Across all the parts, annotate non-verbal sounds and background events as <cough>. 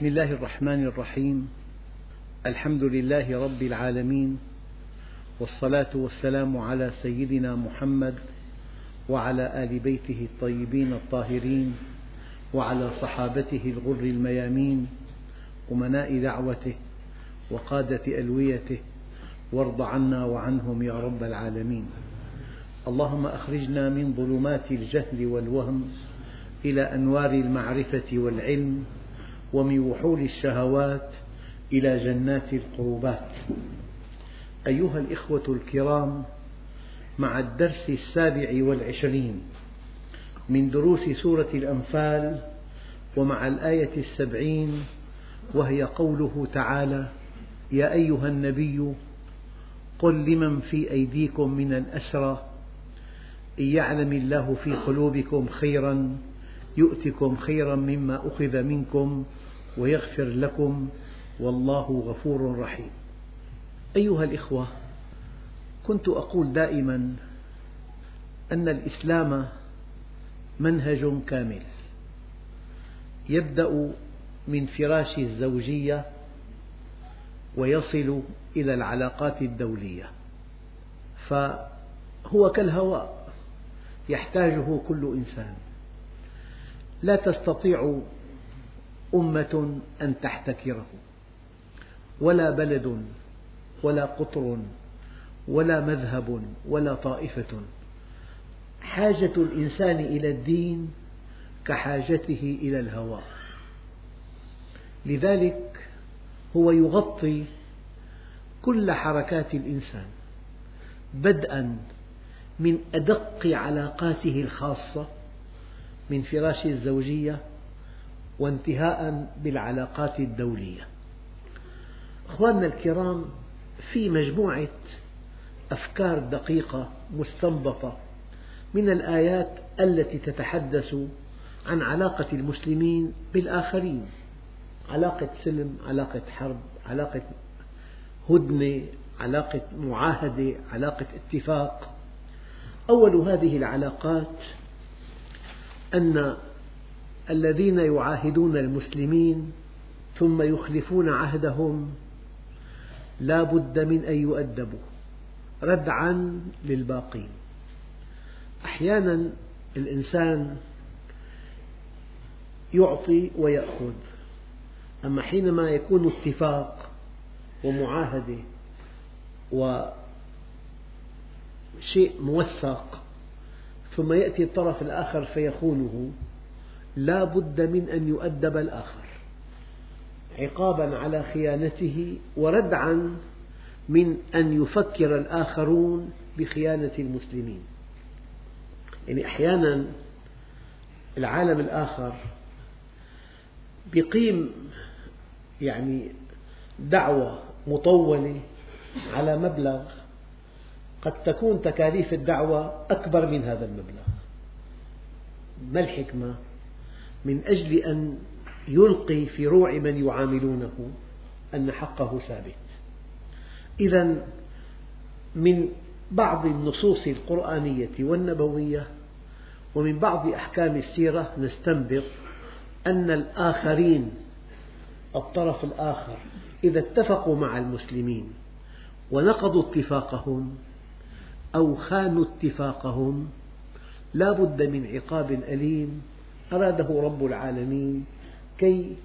بسم الله الرحمن الرحيم. الحمد لله رب العالمين. والصلاة والسلام على سيدنا محمد وعلى آل بيته الطيبين الطاهرين وعلى صحابته الغر الميامين أمناء دعوته وقادة ألويته وارض عنا وعنهم يا رب العالمين. اللهم أخرجنا من ظلمات الجهل والوهم إلى أنوار المعرفة والعلم ومن وحول الشهوات إلى جنات القربات. أيها الإخوة الكرام مع الدرس السابع والعشرين من دروس سورة الأنفال ومع الآية السبعين وهي قوله تعالى يا أيها النبي قل لمن في أيديكم من الأسرى إن يعلم الله في قلوبكم خيرا يؤتكم خيرا مما أخذ منكم ويغفر لكم والله غفور رحيم. أيها الإخوة كنت أقول دائما أن الإسلام منهج كامل يبدأ من فراش الزوجية ويصل إلى العلاقات الدولية فهو كالهواء يحتاجه كل إنسان. لا تستطيع أمة أن تحتكره. ولا بلد ولا قطر ولا مذهب ولا طائفة. حاجة الإنسان إلى الدين كحاجته إلى الهواء لذلك هو يغطي كل حركات الإنسان بدءا من أدق علاقاته الخاصة من فراش الزوجية وانتهاء بالعلاقات الدولية. أخواننا الكرام في مجموعة أفكار دقيقة مستنبطة من الآيات التي تتحدث عن علاقة المسلمين بالآخرين. علاقة سلم، علاقة حرب، علاقة هدنة، علاقة معاهدة، علاقة اتفاق، أول هذه العلاقات أن الذين يعاهدون المسلمين ثم يخلفون عهدهم لا بد من أن يؤدبوا ردعا للباقين. أحيانا الإنسان يعطي ويأخذ أما حينما يكون اتفاق ومعاهدة وشيء موثق ثم يأتي الطرف الآخر فيخونه لا بد من أن يؤدب الآخر. عقابا على خيانته وردعا من أن يفكر الآخرون بخيانة المسلمين. يعني أحيانا العالم الآخر يقيم يعني دعوة مطولة على مبلغ قد تكون تكاليف الدعوة أكبر من هذا المبلغ. ما الحكمة؟ من أجل أن يلقي في روع من يعاملونه أن حقه ثابت. إذا من بعض النصوص القرآنية والنبوية ومن بعض أحكام السيرة نستنبط أن الآخرين الطرف الآخر إذا اتفقوا مع المسلمين ونقضوا اتفاقهم أو خانوا اتفاقهم لا بد من عقاب أليم أراده رب العالمين كي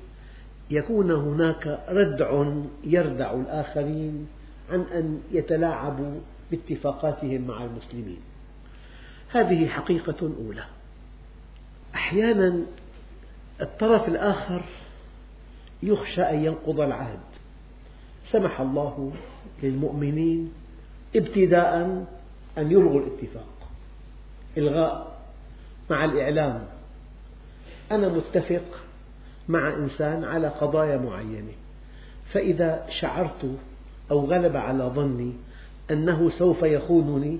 يكون هناك ردع يردع الآخرين عن أن يتلاعبوا باتفاقاتهم مع المسلمين. هذه حقيقة أولى. أحيانا الطرف الآخر يخشى أن ينقض العهد. سمح الله للمؤمنين ابتداء أن يلغوا الاتفاق إلغاء مع الإعلام أنا متفق مع إنسان على قضايا معينة. فإذا شعرت أو غلب على ظني أنه سوف يخونني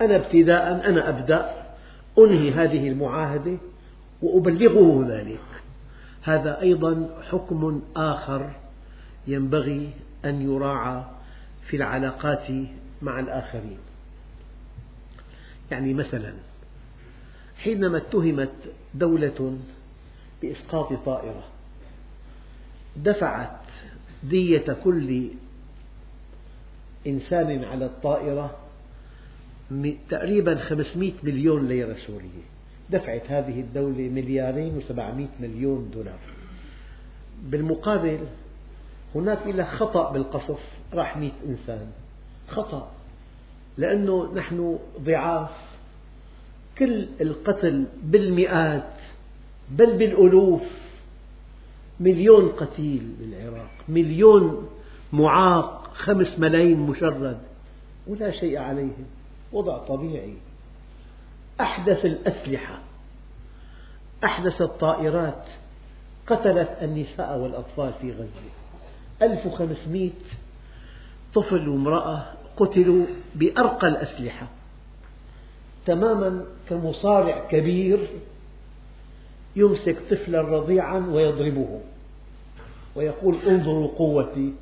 أنا ابتداء أنا أبدأ أنهي هذه المعاهدة وأبلغه ذلك. هذا أيضا حكم آخر ينبغي أن يراعى في العلاقات مع الآخرين. يعني مثلا حينما اتهمت دولة بإسقاط طائرة. دفعت دية كل إنسان على الطائرة تقريبا 500 مليون ليرة سورية. دفعت هذه الدولة مليارين وسبعمئة مليون دولار. بالمقابل هناك إلى خطأ بالقصف. راح مئة إنسان. خطأ. لأنه نحن ضعاف. كل القتل بالمئات بل بالألوف. مليون قتيل بالعراق مليون معاق خمس ملايين مشرد. ولا شيء عليهم وضع طبيعي. أحدث الأسلحة أحدث الطائرات قتلت النساء والأطفال في غزة. 1500 طفل وامرأة قتلوا بأرقى الأسلحة. تماما كمصارع كبير يمسك طفلا رضيعا ويضربه. ويقول انظروا قوتي.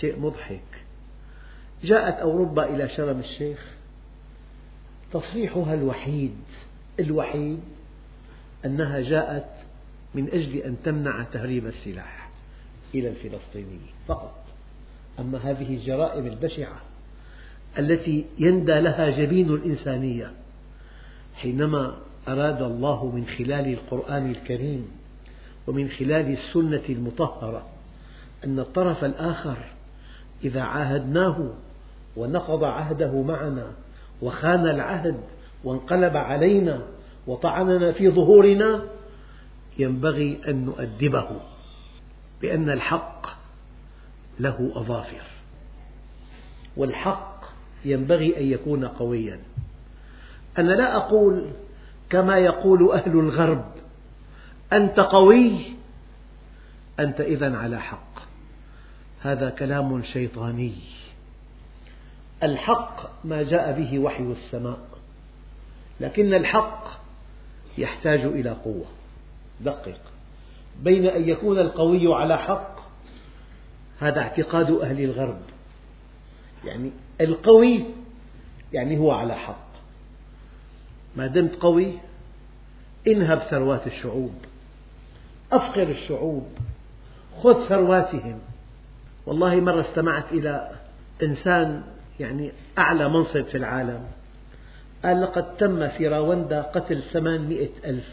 شيء مضحك. جاءت أوروبا إلى شرم الشيخ. تصريحها الوحيد الوحيد أنها جاءت من أجل أن تمنع تهريب السلاح إلى الفلسطينيين فقط. أما هذه الجرائم البشعة التي يندى لها جبين الإنسانية حينما أراد الله من خلال القرآن الكريم ومن خلال السنة المطهرة أن الطرف الآخر إذا عاهدناه ونقض عهده معنا وخان العهد وانقلب علينا وطعننا في ظهورنا ينبغي أن نؤدبه بأن الحق له أظافر. والحق ينبغي أن يكون قويا. أنا لا أقول كما يقول أهل الغرب أنت قوي أنت إذا على حق. هذا كلام شيطاني. الحق ما جاء به وحي السماء لكن الحق يحتاج إلى قوة. دقق. بين أن يكون القوي على حق هذا اعتقاد أهل الغرب. يعني القوي يعني هو على حق. ما دمت قوي انهب ثروات الشعوب أفقر الشعوب خذ ثرواتهم. والله مرة استمعت إلى إنسان يعني أعلى منصب في العالم قال لقد تم في راوندا قتل ثمانمئة ألف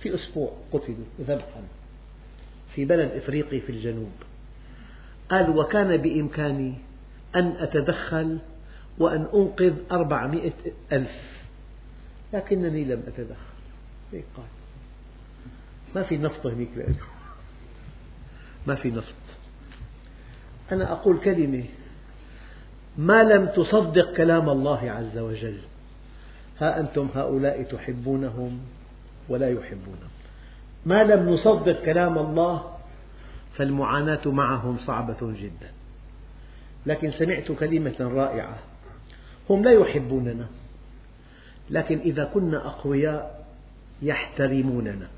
في أسبوع قتلوا ذبحا في بلد إفريقي في الجنوب. قال وكان بإمكاني أن أتدخل وأن أنقذ أربعمئة ألف لكنني لم أتدخل هيك قال. ما في نفط هنيك لأنه. ما في نفط. أنا أقول كلمة. ما لم تصدق كلام الله عز وجل. ها أنتم هؤلاء تحبونهم ولا يحبونهم. ما لم نصدق كلام الله فالمعاناة معهم صعبة جدا. لكن سمعت كلمة رائعة. هم لا يحبوننا. لكن إذا كنا أقوياء يحترموننا.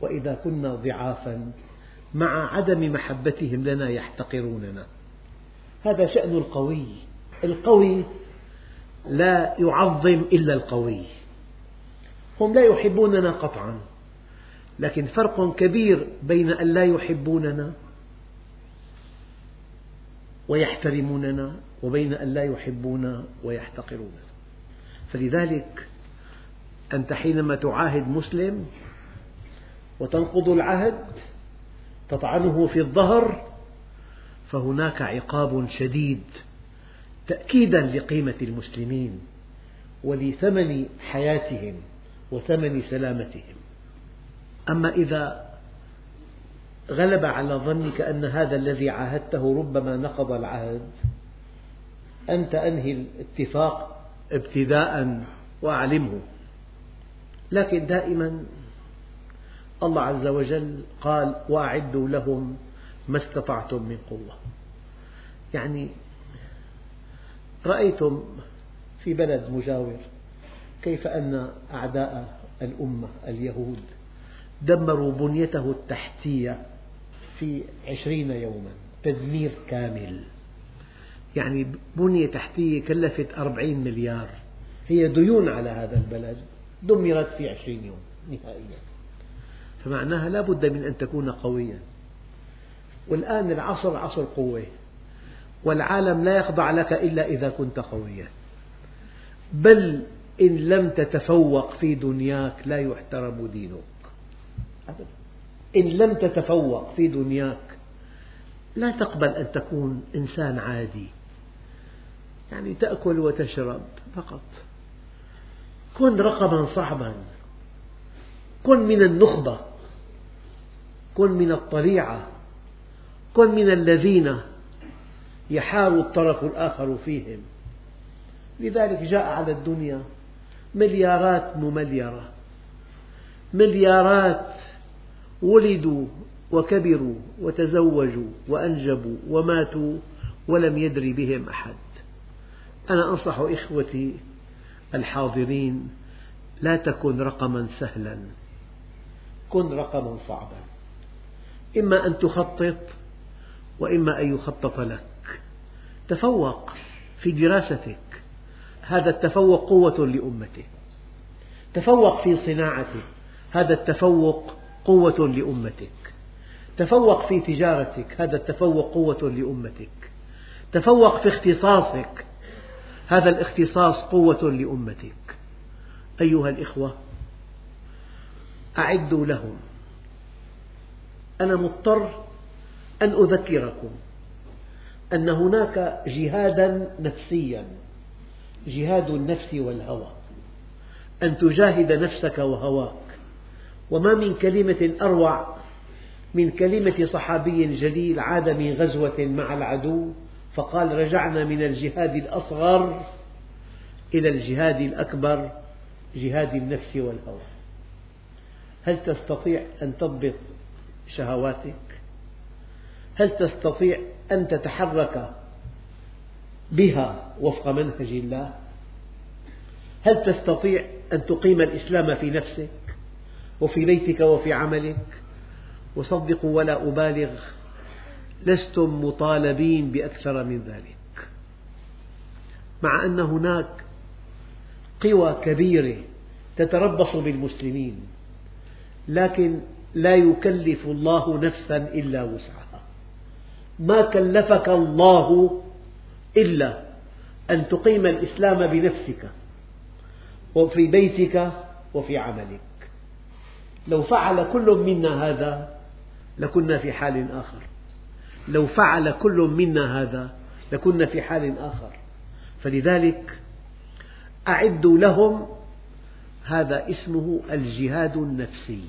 وإذا كنا ضعافا مع عدم محبتهم لنا يحتقروننا. هذا شأن القوي. القوي لا يعظم إلا القوي. هم لا يحبوننا قطعا. لكن فرق كبير بين أن لا يحبوننا ويحترموننا وبين أن لا يحبونا ويحتقروننا. فلذلك أنت حينما تعاهد مسلم وتنقض العهد تطعنه في الظهر فهناك عقاب شديد تأكيدا لقيمة المسلمين ولثمن حياتهم وثمن سلامتهم. أما إذا غلب على ظنك أن هذا الذي عاهدته ربما نقض العهد أنت أنهي الاتفاق؟ ابتداء وأعلمه. لكن دائما الله عز وجل قال وأعدوا لهم ما استطعتم من قوة. يعني رأيتم في بلد مجاور كيف أن أعداء الأمة اليهود دمروا بنيته التحتية في عشرين يوما تدمير كامل. يعني بنية تحتية كلفت أربعين مليار. هي ديون على هذا البلد. دمرت في عشرين يوم نهائيا. فمعناها لا بد من أن تكون قويا. والآن العصر عصر قوة. والعالم لا يخضع لك إلا إذا كنت قويا. بل إن لم تتفوق في دنياك لا يحترم دينك. إن لم تتفوق في دنياك لا تقبل أن تكون إنسان عادي. يعني تأكل وتشرب فقط. كن رقما صعبا. كن من النخبة. كن من الطليعة. كن من الذين يحار الطرف الآخر فيهم. لذلك جاء على الدنيا مليارات ممليرة. مليارات ولدوا وكبروا وتزوجوا وأنجبوا وماتوا ولم يدري بهم أحد. أنا أنصح إخوتي الحاضرين لا تكن رقما سهلا. كن رقما صعبا. إما أن تخطط وإما أن يخطط لك. تفوق في دراستك. هذا التفوق قوة لأمتك. تفوق في صناعتك. هذا التفوق قوة لأمتك. تفوق في تجارتك. هذا التفوق قوة لأمتك. تفوق في اختصاصك. هذا الاختصاص قوة لأمتك. أيها الإخوة أعدوا لهم. أنا مضطر أن أذكركم أن هناك جهادا نفسيا جهاد النفس والهوى. أن تجاهد نفسك وهواك. وما من كلمة أروع من كلمة صحابي جليل عاد من غزوة مع العدو فقال رجعنا من الجهاد الأصغر إلى الجهاد الأكبر جهاد النفس والهوى هل تستطيع أن تضبط شهواتك؟ هل تستطيع أن تتحرك بها وفق منهج الله؟ هل تستطيع أن تقيم الإسلام في نفسك وفي بيتك وفي عملك؟ وصدقوا ولا أبالغ لستم مطالبين بأكثر من ذلك. مع أن هناك قوى كبيرة تتربص بالمسلمين لكن لا يكلف الله نفسا إلا وسعها. ما كلفك الله إلا أن تقيم الإسلام بنفسك وفي بيتك وفي عملك. لو فعل كل منا هذا لكنا في حال آخر. لو فعل كل منا هذا لكنا في حال آخر. فلذلك أعدوا لهم هذا اسمه الجهاد النفسي.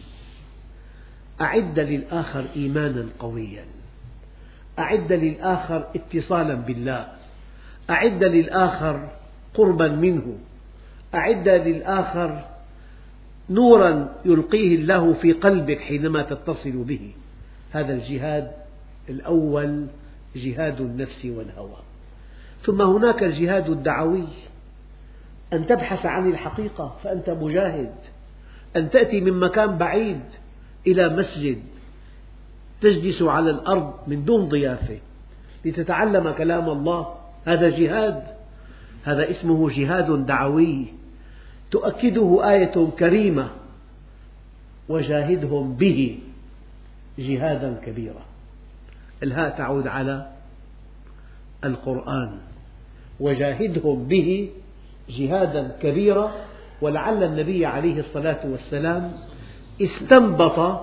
أعد للآخر إيمانا قويا. أعد للآخر اتصالا بالله. أعد للآخر قربا منه. أعد للآخر نورا يلقيه الله في قلبك حينما تتصل به. هذا الجهاد الأول جهاد النفس والهوى. ثم هناك الجهاد الدعوي. أن تبحث عن الحقيقة فأنت مجاهد. أن تأتي من مكان بعيد إلى مسجد. تجلس على الأرض من دون ضيافة. لتتعلم كلام الله. هذا جهاد. هذا اسمه جهاد دعوي. تؤكده آية كريمة. وجاهدهم به جهادا كبيرا. الهاء تعود على القرآن وجاهدهم به جهادا كبيرا ولعل النبي عليه الصلاة والسلام استنبط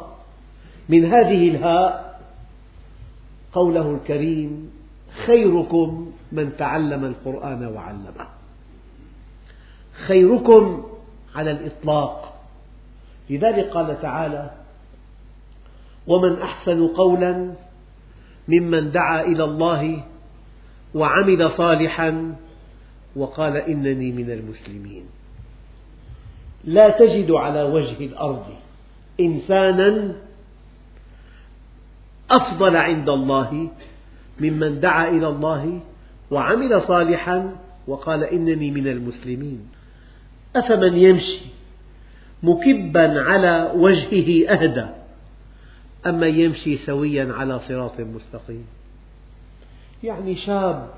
من هذه الهاء قوله الكريم خيركم من تعلم القرآن وعلمه. خيركم على الإطلاق. لذلك قال تعالى ومن أحسن قولا ممن دعا إلى الله وعمل صالحا وقال إنني من المسلمين. لا تجد على وجه الأرض إنسانا أفضل عند الله ممن دعا إلى الله وعمل صالحا وقال إنني من المسلمين. أفمن يمشي مكبا على وجهه أهدى؟ أما يمشي سويا على صراط مستقيم. يعني شاب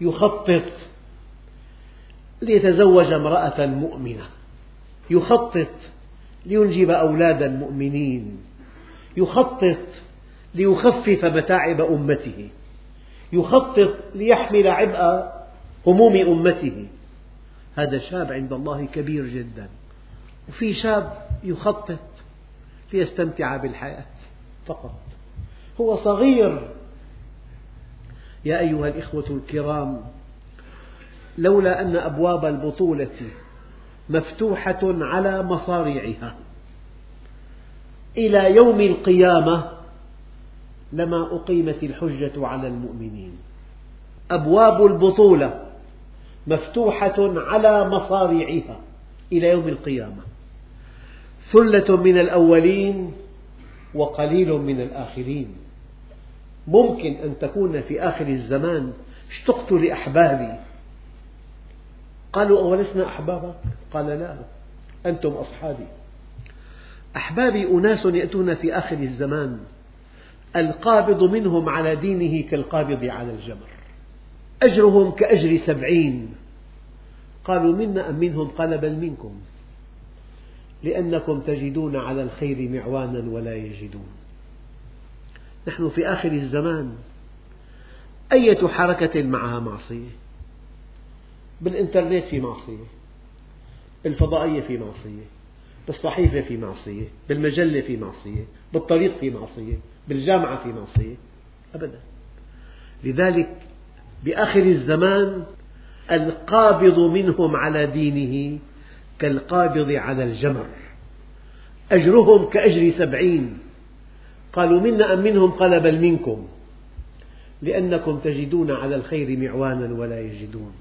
يخطط ليتزوج امرأة مؤمنة يخطط لينجب أولادا مؤمنين يخطط ليخفف متاعب أمته يخطط ليحمل عبء هموم أمته. هذا شاب عند الله كبير جدا. وفي شاب يخطط ليستمتع بالحياة فقط. هو صغير. يا أيها الإخوة الكرام لولا أن أبواب البطولة مفتوحة على مصاريعها إلى يوم القيامة لما أقيمت الحجة على المؤمنين. أبواب البطولة مفتوحة على مصاريعها إلى يوم القيامة. ثلة من الأولين وقليل من الآخرين. ممكن أن تكون في آخر الزمان. اشتقت لأحبابي. قالوا أولسنا أحبابك؟ قال لا أنتم أصحابي. أحبابي أناس يأتون في آخر الزمان. القابض منهم على دينه كالقابض على الجمر أجرهم كأجر سبعين. قالوا منا أم منهم؟ قال بل منكم. لأنكم تجدون على الخير معوانا ولا يجدون. نحن في آخر الزمان. أية حركة معها معصية؟ بالإنترنت في معصية. بالفضائية في معصية. بالصحيفة في معصية. بالمجلة في معصية. بالطريق في معصية. بالجامعة في معصية. أبدا. لذلك بآخر الزمان القابض منهم على دينه كالقابض على الجمر. أجرهم كأجر سبعين. قالوا منا أم منهم؟ قال بل منكم. لأنكم تجدون على الخير معوانا ولا يجدون.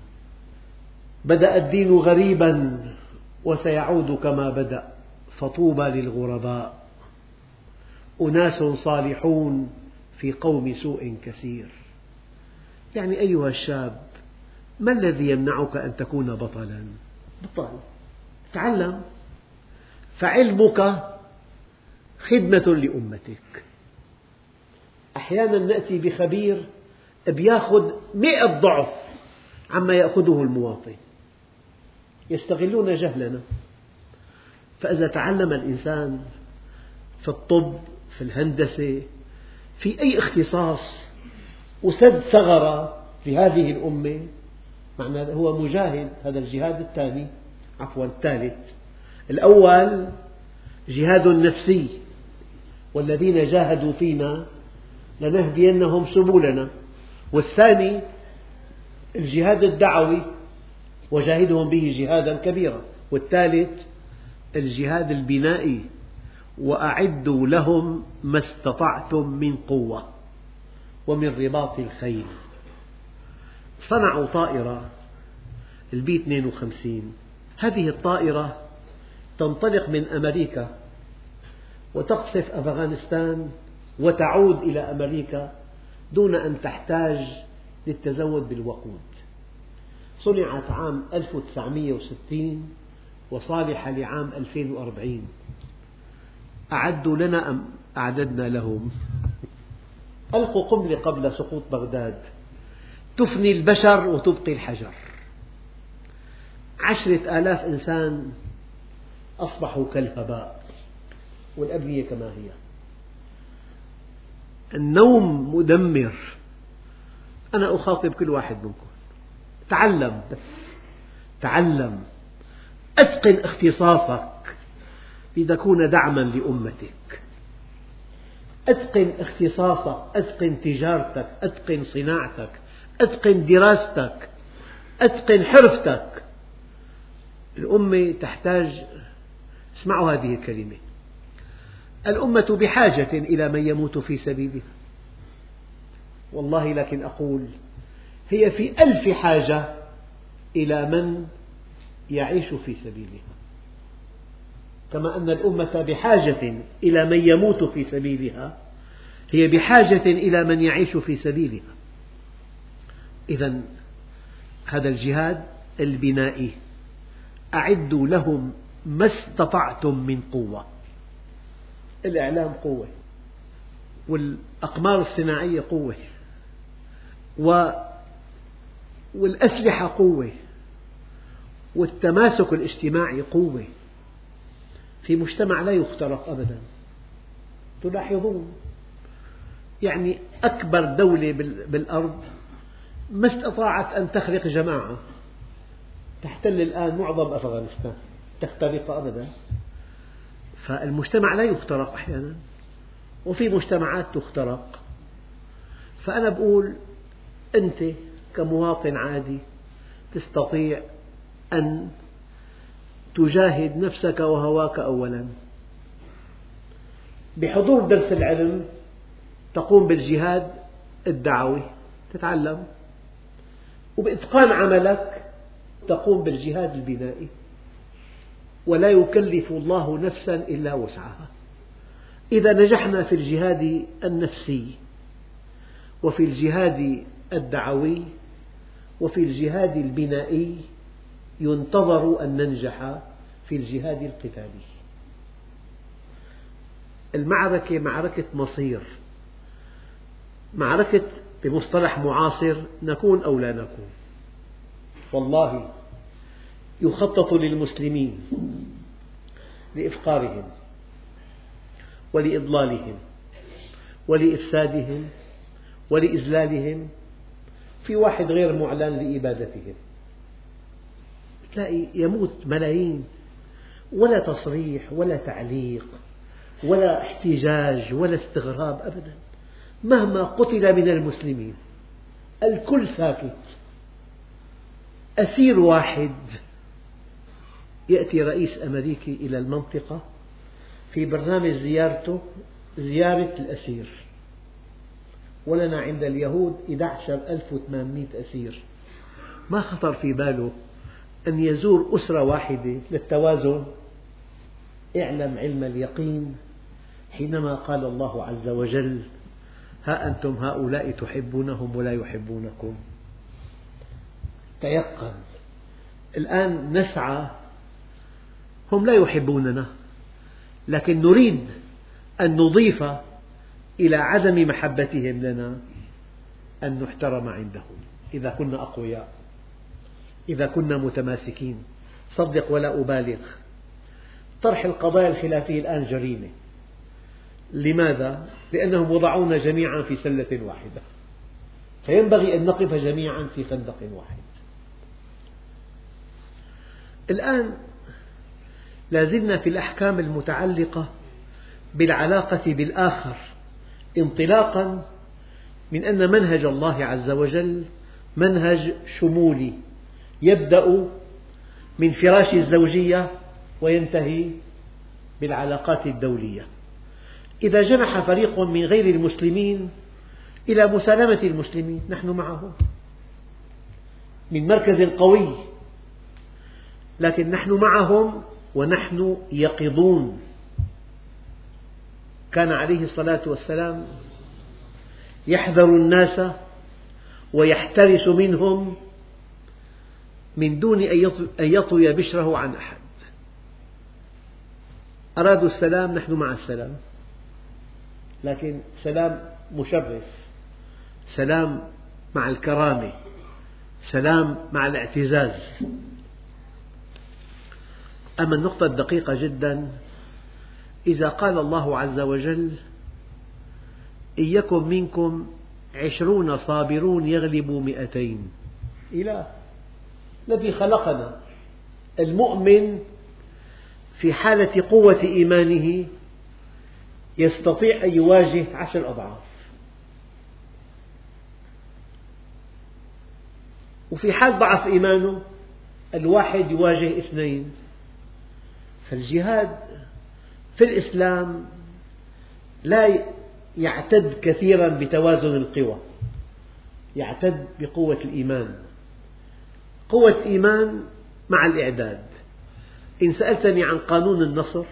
بدأ الدين غريبا وسيعود كما بدأ فطوبى للغرباء. أناس صالحون في قوم سوء كثير. يعني أيها الشاب ما الذي يمنعك أن تكون بطلا؟ بطل تعلم. فعلمك خدمة لأمتك. أحيانا نأتي بخبير بياخذ مئة ضعف عما يأخذه المواطن. يستغلون جهلنا. فإذا تعلم الإنسان في الطب في الهندسة في أي اختصاص وسد ثغرة لهذه الأمة معنى هو مجاهد هذا الجهاد الثاني. عفوا الثالث. الأول جهاد نفسي والذين جاهدوا فينا لنهدينهم سبلنا. والثاني الجهاد الدعوي وجاهدهم به جهادا كبيرا. والثالث الجهاد البنائي وأعدوا لهم ما استطعتم من قوة ومن رباط الخيل. صنعوا طائرة البي 52 هذه الطائرة تنطلق من أمريكا وتقصف أفغانستان وتعود إلى أمريكا دون أن تحتاج للتزود بالوقود. صنعت عام 1960 وصالحة لعام 2040 أعدوا لنا أم أعددنا لهم؟ ألقوا قنبلة قبل سقوط بغداد. تفني البشر وتبقي الحجر. عشرة آلاف إنسان أصبحوا كالهباء والأبنية كما هي. النوم مدمر. أنا أخاطب كل واحد منكم. تعلم بس. تعلم. أتقن اختصاصك لتكون دعما لأمتك. أتقن اختصاصك. أتقن تجارتك. أتقن صناعتك. أتقن دراستك. أتقن حرفتك. الأمة تحتاج اسمعوا هذه الكلمة. الأمة بحاجة إلى من يموت في سبيلها. والله لكن أقول هي في ألف حاجة إلى من يعيش في سبيلها. كما أن الأمة بحاجة إلى من يموت في سبيلها هي بحاجة إلى من يعيش في سبيلها. إذا هذا الجهاد البنائي أعدوا لهم ما استطعتم من قوة. الإعلام قوة والأقمار الصناعية قوة والأسلحة قوة والتماسك الاجتماعي قوة. في مجتمع لا يخترق أبدا. تلاحظون يعني أكبر دولة بالأرض ما استطاعت أن تخلق جماعة. تحتل الآن معظم أفغانستان تخترق أبدا. فالمجتمع لا يخترق أحيانا وفي مجتمعات تخترق. فأنا أقول أنت كمواطن عادي تستطيع أن تجاهد نفسك وهواك أولا. بحضور درس العلم تقوم بالجهاد الدعوي تتعلم. وبإتقان عملك تقوم بالجهاد البنائي. ولا يكلف الله نفسا إلا وسعها. إذا نجحنا في الجهاد النفسي وفي الجهاد الدعوي وفي الجهاد البنائي ينتظر أن ننجح في الجهاد القتالي. المعركة معركة مصير. معركة بمصطلح معاصر نكون أو لا نكون. والله يخطط للمسلمين لإفقارهم ولإضلالهم ولإفسادهم ولإذلالهم في واحد غير معلن لإبادتهم. تلاقي يموت ملايين ولا تصريح ولا تعليق ولا احتجاج ولا استغراب أبدا. مهما قتل من المسلمين الكل ساكت. أسير واحد. يأتي رئيس أمريكي إلى المنطقة في برنامج زيارته زيارة الأسير. ولنا عند اليهود 11800 أسير. ما خطر في باله أن يزور أسرة واحدة للتوازن. اعلم علم اليقين حينما قال الله عز وجل ها أنتم هؤلاء تحبونهم ولا يحبونكم. تيقن. الآن نسعى هم لا يحبوننا لكن نريد أن نضيف إلى عدم محبتهم لنا أن نحترم عندهم. إذا كنا أقوياء إذا كنا متماسكين. صدق ولا أبالغ. طرح القضايا الخلافية الآن جريمة. لماذا؟ لأنهم وضعونا جميعا في سلة واحدة. فينبغي أن نقف جميعا في خندق واحد. الآن لازلنا في الأحكام المتعلقة بالعلاقة بالآخر انطلاقا من أن منهج الله عز وجل منهج شمولي يبدأ من فراش الزوجية وينتهي بالعلاقات الدولية. إذا جنح فريق من غير المسلمين إلى مسالمة المسلمين نحن معهم. من مركز قوي لكن نحن معهم ونحن يقظون. كان عليه الصلاة والسلام يحذر الناس ويحترس منهم من دون أن يطوي بشره عن أحد. أرادوا السلام نحن مع السلام. لكن سلام مشرف سلام مع الكرامة سلام مع الاعتزاز. أما النقطة الدقيقة جدا إذا قال الله عز وجل إن يكن منكم عشرون صابرون يغلبوا مئتين. إله الذي خلقنا المؤمن في حالة قوة إيمانه يستطيع أن يواجه عشر أضعاف. وفي حال ضعف إيمانه الواحد يواجه اثنين. فالجهاد في الإسلام لا يعتد كثيرا بتوازن القوى يعتد بقوة الإيمان. قوة إيمان مع الإعداد. إن سألتني عن قانون النصر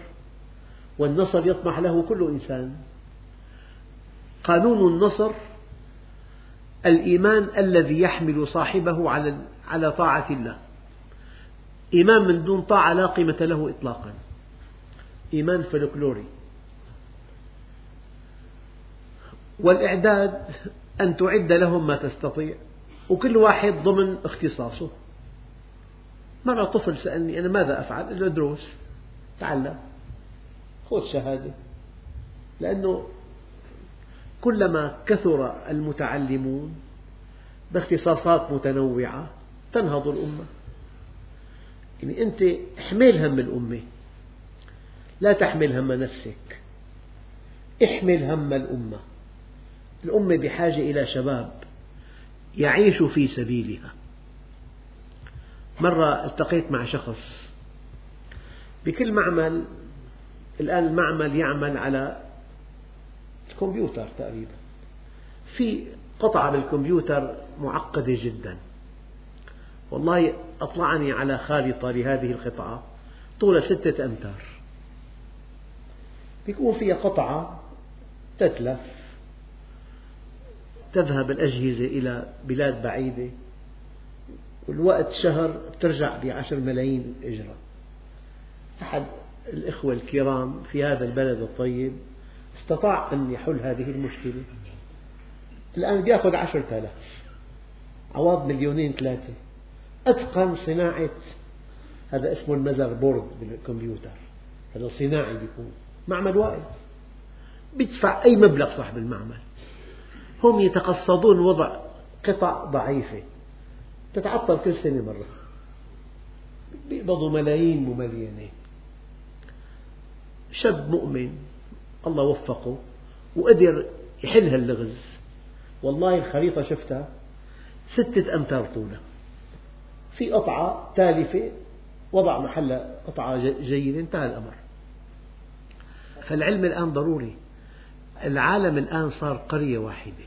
والنصر يطمح له كل إنسان. قانون النصر الإيمان الذي يحمل صاحبه على طاعة الله. إيمان من دون طاعة لا قيمة له إطلاقا. إيمان فلكلوري والإعداد أن تعد لهم ما تستطيع. وكل واحد ضمن اختصاصه. مرة طفل سألني أنا ماذا أفعل؟ قلت له دروس تعلم خذ شهادة. لأنه كلما كثر المتعلمون باختصاصات متنوعة تنهض الأمة. يعني أنت احمل هم الأمة. لا تحمل هم نفسك. احمل هم الأمة. الأمة بحاجة إلى شباب يعيش في سبيلها. مرة التقيت مع شخص. بكل معمل الآن المعمل يعمل على الكمبيوتر تقريبا. في قطعة بالكمبيوتر معقدة جدا. والله أطلعني على خارطة لهذه القطعة طولها ستة أمتار. يكون فيها قطعة تتلف تذهب الأجهزة إلى بلاد بعيدة والوقت شهر ترجع بعشر ملايين إجرة أحد الإخوة الكرام في هذا البلد الطيب استطاع أن يحل هذه المشكلة. الآن يأخذ عشرة آلاف عوض مليونين ثلاثة. أتقن صناعة هذا اسمه المذر بورد بالكمبيوتر. هذا صناعي بيكون معمل واقف بيدفع أي مبلغ صاحب المعمل. هم يتقصدون وضع قطع ضعيفة. تتعطل كل سنة مرة. بيقبضوا ملايين مملينة شاب مؤمن الله وفقه وقدر يحل هاللغز. والله الخريطة شفتها ستة أمتار طولها في قطعة تالفة وضع محل قطعة جيدة انتهى الأمر. فالعلم الآن ضروري. العالم الآن صار قرية واحدة.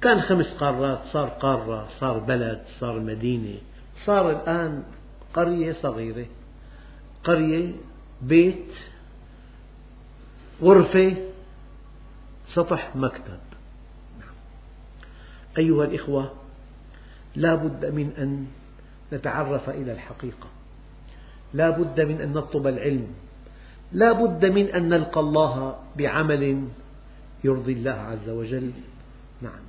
كان خمس قارات صار قارة صار بلد صار مدينة. صار الآن قرية صغيرة. قرية بيت غرفة سطح مكتب. أيها الإخوة لا بد من أن نتعرف إلى الحقيقة. لا بد من أن نطلب العلم. لا بد من أن نلقى الله بعمل يرضي الله عز وجل. نعم.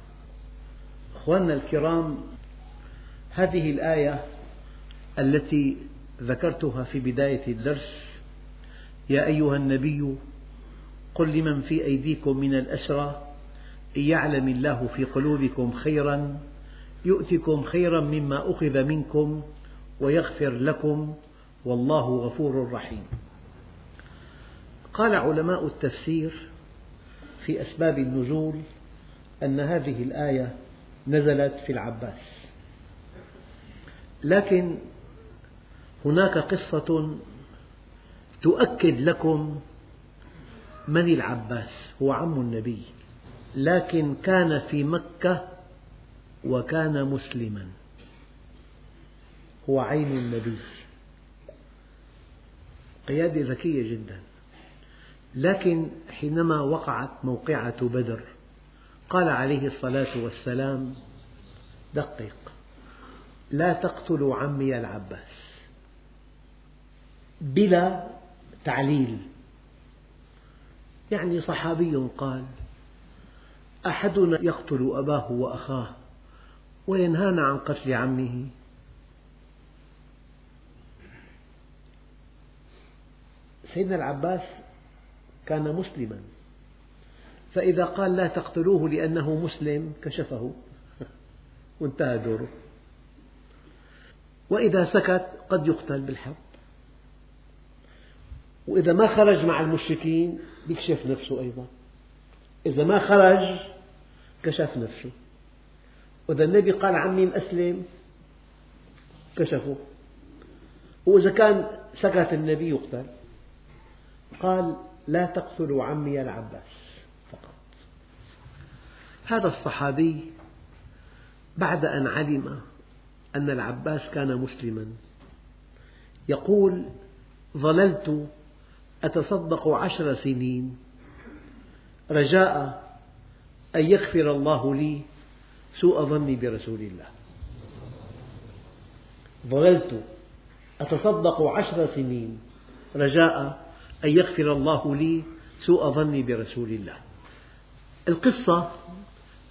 أخواننا الكرام هذه الآية التي ذكرتها في بداية الدرس. يا أيها النبي قل لمن في أيديكم من الأسرى إن يعلم الله في قلوبكم خيرا يؤتكم خيرا مما أخذ منكم ويغفر لكم والله غفور رحيم. قال علماء التفسير في أسباب النزول أن هذه الآية نزلت في العباس. لكن هناك قصة تؤكد لكم من العباس. هو عم النبي. لكن كان في مكة وكان مسلما. هو عين النبي. قيادة ذكية جدا. لكن حينما وقعت موقعة بدر قال عليه الصلاة والسلام دقق لا تقتلوا عمي العباس. بلا تعليل. يعني صحابي قال أحدنا يقتل أباه وأخاه. وينهانا عن قتل عمه. سيدنا العباس كان مسلما. فإذا قال لا تقتلوه لأنه مسلم كشفه. <laughs> وانتهى دوره. وإذا سكت قد يقتل بالحرب وإذا ما خرج مع المشركين يكشف نفسه أيضا. إذا ما خرج كشف نفسه. وإذا النبي قال عمي أسلم كشفه. وإذا كان سكت النبي يقتل. قال لا تقتلوا عمي العباس فقط. هذا الصحابي بعد أن علم أن العباس كان مسلما يقول ظللت أتصدق عشر سنين. رجاء أن يغفر الله لي سوء ظني برسول الله. ظللت. أتصدق عشر سنين. رجاء أن يغفر الله لي سوء ظني برسول الله. القصة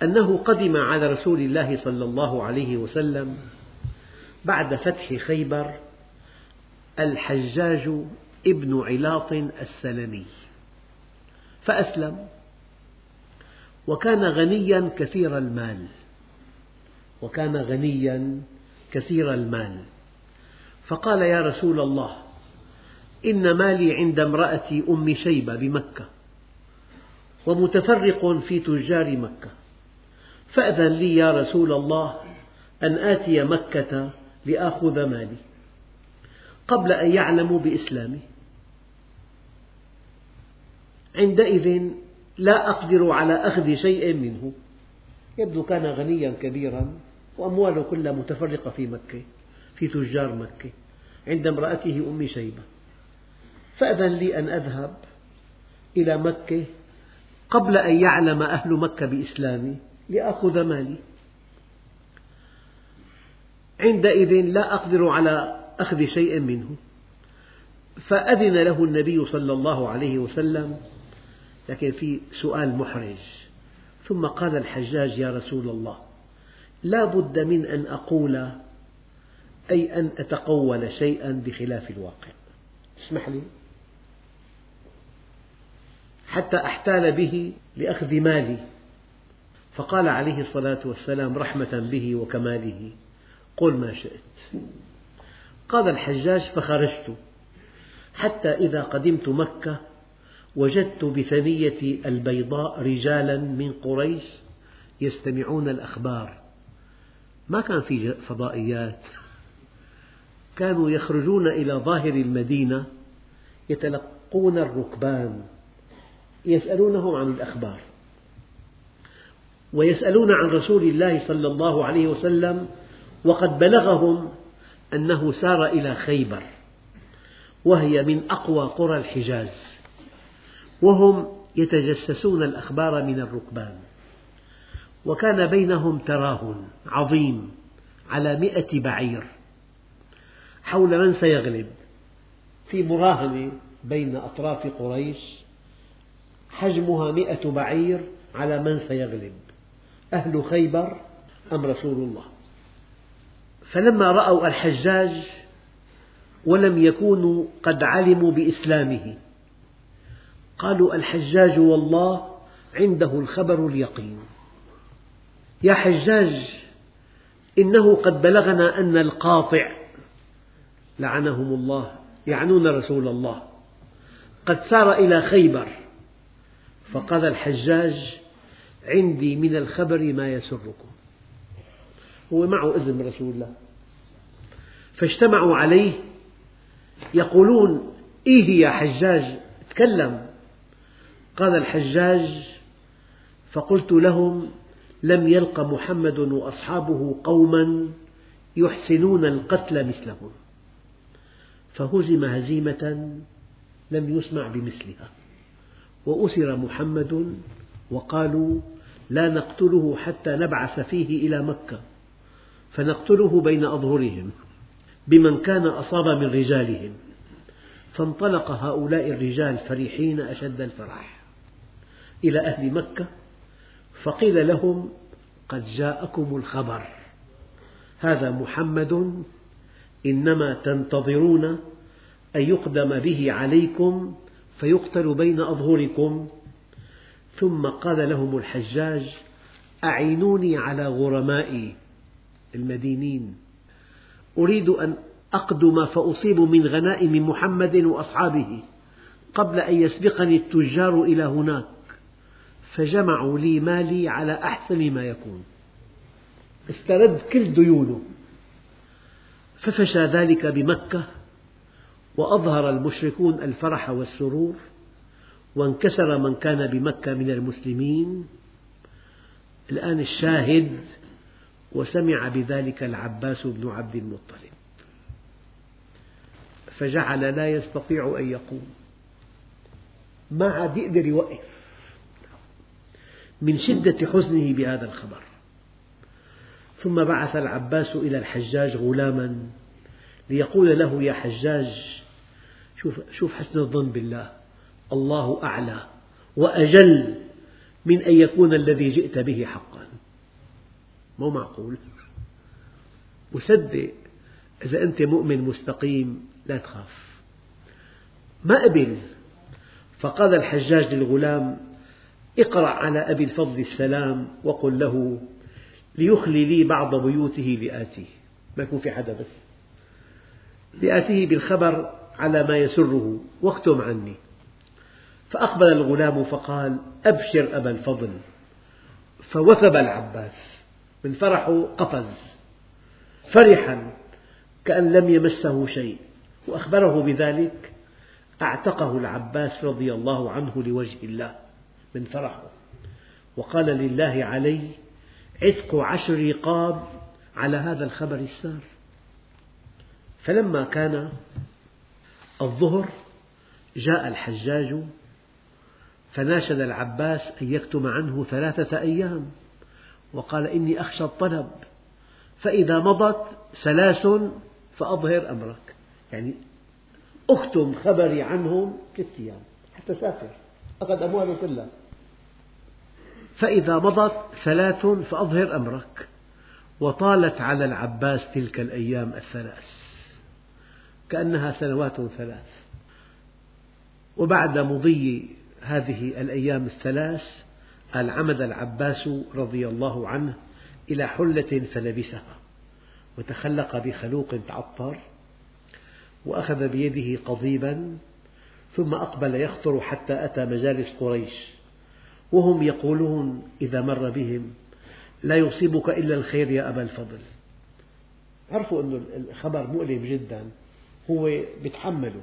أنه قدم على رسول الله صلى الله عليه وسلم بعد فتح خيبر الحجاج ابن علاط السلمي. فأسلم. وكان غنيا كثير المال. وكان غنيا كثير المال. فقال يا رسول الله إن مالي عند امرأتي أم شيبة بمكة ومتفرق في تجار مكة. فأذن لي يا رسول الله أن آتي مكة لآخذ مالي قبل أن يعلموا بإسلامي. عندئذ لا أقدر على أخذ شيء منه. يبدو كان غنيا كبيرا. وأمواله كلها متفرقة في مكة في تجار مكة. عند امرأته أم شيبة. فأذن لي أن أذهب إلى مكة قبل أن يعلم أهل مكة بإسلامي لآخذ مالي. عندئذ لا أقدر على أخذ شيء منه. فأذن له النبي صلى الله عليه وسلم لكن في سؤال محرج. ثم قال الحجاج يا رسول الله لا بد من أن أقول أي أن أتقول شيئا بخلاف الواقع. اسمح لي. حتى أحتال به لأخذ مالي. فقال عليه الصلاة والسلام رحمة به وكماله قل ما شئت. قال الحجاج فخرجت. حتى إذا قدمت مكة وجدت بثنية البيضاء رجالا من قريش يستمعون الأخبار. ما كان في فضائيات. كانوا يخرجون إلى ظاهر المدينة يتلقون الركبان يسألونهم عن الأخبار ويسألون عن رسول الله صلى الله عليه وسلم وقد بلغهم أنه سار إلى خيبر وهي من أقوى قرى الحجاز وهم يتجسسون الأخبار من الركبان. وكان بينهم تراهن عظيم على مئة بعير حول من سيغلب في مراهنة بين أطراف قريش حجمها مئة بعير على من سيغلب أهل خيبر أم رسول الله؟ فلما رأوا الحجاج ولم يكونوا قد علموا بإسلامه قالوا الحجاج والله عنده الخبر اليقين. يا حجاج إنه قد بلغنا أن القاطع لعنهم الله يعنون رسول الله. قد سار إلى خيبر فقال الحجاج عندي من الخبر ما يسركم. هو معه إذن رسول الله. فاجتمعوا عليه يقولون إيه يا حجاج؟ تكلم. قال الحجاج فقلت لهم لم يلق محمد وأصحابه قوما يحسنون القتل مثلهم. فهزم هزيمة لم يسمع بمثلها. وأسر محمد وقالوا لا نقتله حتى نبعث فيه إلى مكة. فنقتله بين أظهرهم بمن كان أصاب من رجالهم. فانطلق هؤلاء الرجال فرحين أشد الفرح إلى أهل مكة فقيل لهم قد جاءكم الخبر. هذا محمد إنما تنتظرون أن يقدم به عليكم فيقتل بين أظهركم. ثم قال لهم الحجاج أعينوني على غرمائي المدينين. أريد أن أقدم فأصيب من غنائم محمد وأصحابه قبل أن يسبقني التجار إلى هناك. فجمعوا لي مالي على أحسن ما يكون. استرد كل ديونه. ففشى ذلك بمكة وأظهر المشركون الفرح والسرور وانكسر من كان بمكة من المسلمين. الآن الشاهد وسمع بذلك العباس بن عبد المطلب. فجعل لا يستطيع أن يقوم. ما عاد يقدر يوقف. من شدة حزنه بهذا الخبر. ثم بعث العباس إلى الحجاج غلاما ليقول له يا حجاج شوف, شوف حسن الظن بالله الله أعلى وأجل من أن يكون الذي جئت به حقا. مو معقول؟ وصدق إذا أنت مؤمن مستقيم لا تخاف. ما قبل فقال الحجاج للغلام اقرأ على أبي الفضل السلام وقل له ليخلي لي بعض بيوته لآتيه. ما يكون في حدا بس. لآتيه بالخبر على ما يسره واختم عني. فأقبل الغلام فقال أبشر أبا الفضل. فوثب العباس. من فرحه قفز. فرحا كأن لم يمسه شيء. وأخبره بذلك أعتقه العباس رضي الله عنه لوجه الله. من فرحه. وقال لله علي عتق عشر رقاب على هذا الخبر السار. فلما كان الظهر جاء الحجاج فناشد العباس أن يكتم عنه ثلاثة أيام. وقال إني أخشى الطلب فإذا مضت ثلاث فأظهر أمرك. يعني أكتم خبري عنهم ثلاثة أيام حتى سافر أخذ أمواله كلها. فإذا مضت ثلاث فأظهر أمرك. وطالت على العباس تلك الأيام الثلاث. كأنها سنوات ثلاث. وبعد مضي هذه الأيام الثلاث قال عمد العباس رضي الله عنه إلى حلة فلبسها وتخلق بخلوق تعطر وأخذ بيده قضيبا ثم أقبل يخطر حتى أتى مجالس قريش. وهم يقولون إذا مر بهم لا يصيبك إلا الخير يا أبا الفضل. عرفوا أن الخبر مؤلم جدا هو يتحمله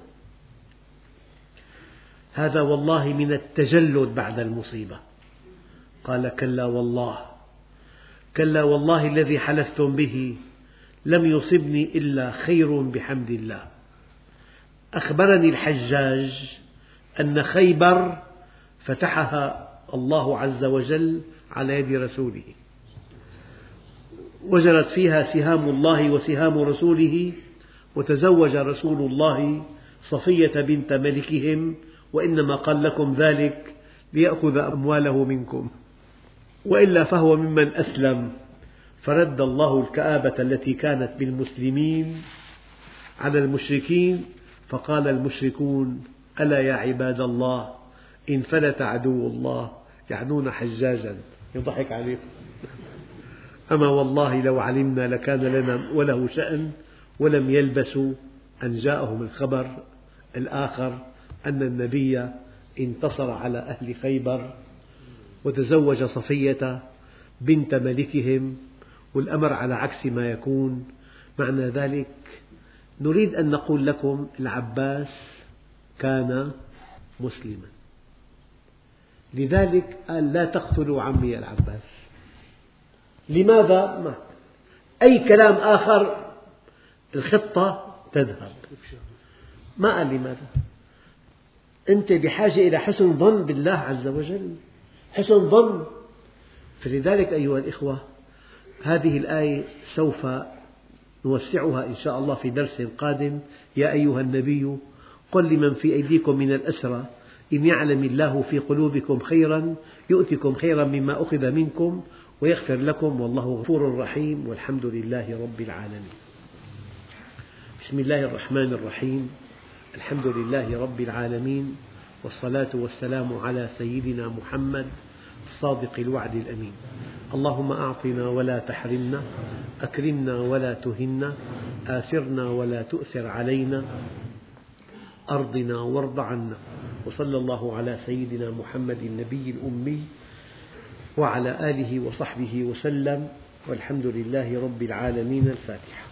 هذا والله من التجلد بعد المصيبة. قال كلا والله كلا والله الذي حلفتم به لم يصبني إلا خير بحمد الله. أخبرني الحجاج أن خيبر فتحها الله عز وجل على يد رسوله. وجرت فيها سهام الله وسهام رسوله وتزوج رسول الله صفية بنت ملكهم وإنما قال لكم ذلك ليأخذ أمواله منكم. وإلا فهو ممن أسلم فرد الله الكآبة التي كانت بالمسلمين على المشركين فقال المشركون ألا يا عباد الله إن فلت عدو الله يعنون حجاجا. يضحك عليكم <laughs> أما والله لو علمنا لكان لنا وله شأن ولم يلبسوا. أن جاءهم الخبر الآخر أن النبي انتصر على أهل خيبر وتزوج صفية بنت ملكهم والأمر على عكس ما يكون. معنى ذلك نريد أن نقول لكم العباس كان مسلما. لذلك قال لا تقتلوا عمي العباس. لماذا؟ ما أي كلام آخر؟ الخطة تذهب. ما قال لماذا؟ أنت بحاجة إلى حسن ظن بالله عز وجل. حسن ظن. فلذلك أيها الإخوة هذه الآية سوف نوسعها إن شاء الله في درس قادم. يا أيها النبي قل لمن في أيديكم من الأسرى إن يعلم الله في قلوبكم خيرا يؤتكم خيرا مما أخذ منكم ويغفر لكم والله غفور رحيم والحمد لله رب العالمين. بسم الله الرحمن الرحيم. الحمد لله رب العالمين والصلاة والسلام على سيدنا محمد الصادق الوعد الأمين. اللهم أعطنا ولا تحرمنا أكرمنا ولا تهنا آثرنا ولا تؤثر علينا أرضنا وارض عنا. وصلى الله على سيدنا محمد النبي الأمي وعلى آله وصحبه وسلم والحمد لله رب العالمين الفاتحة.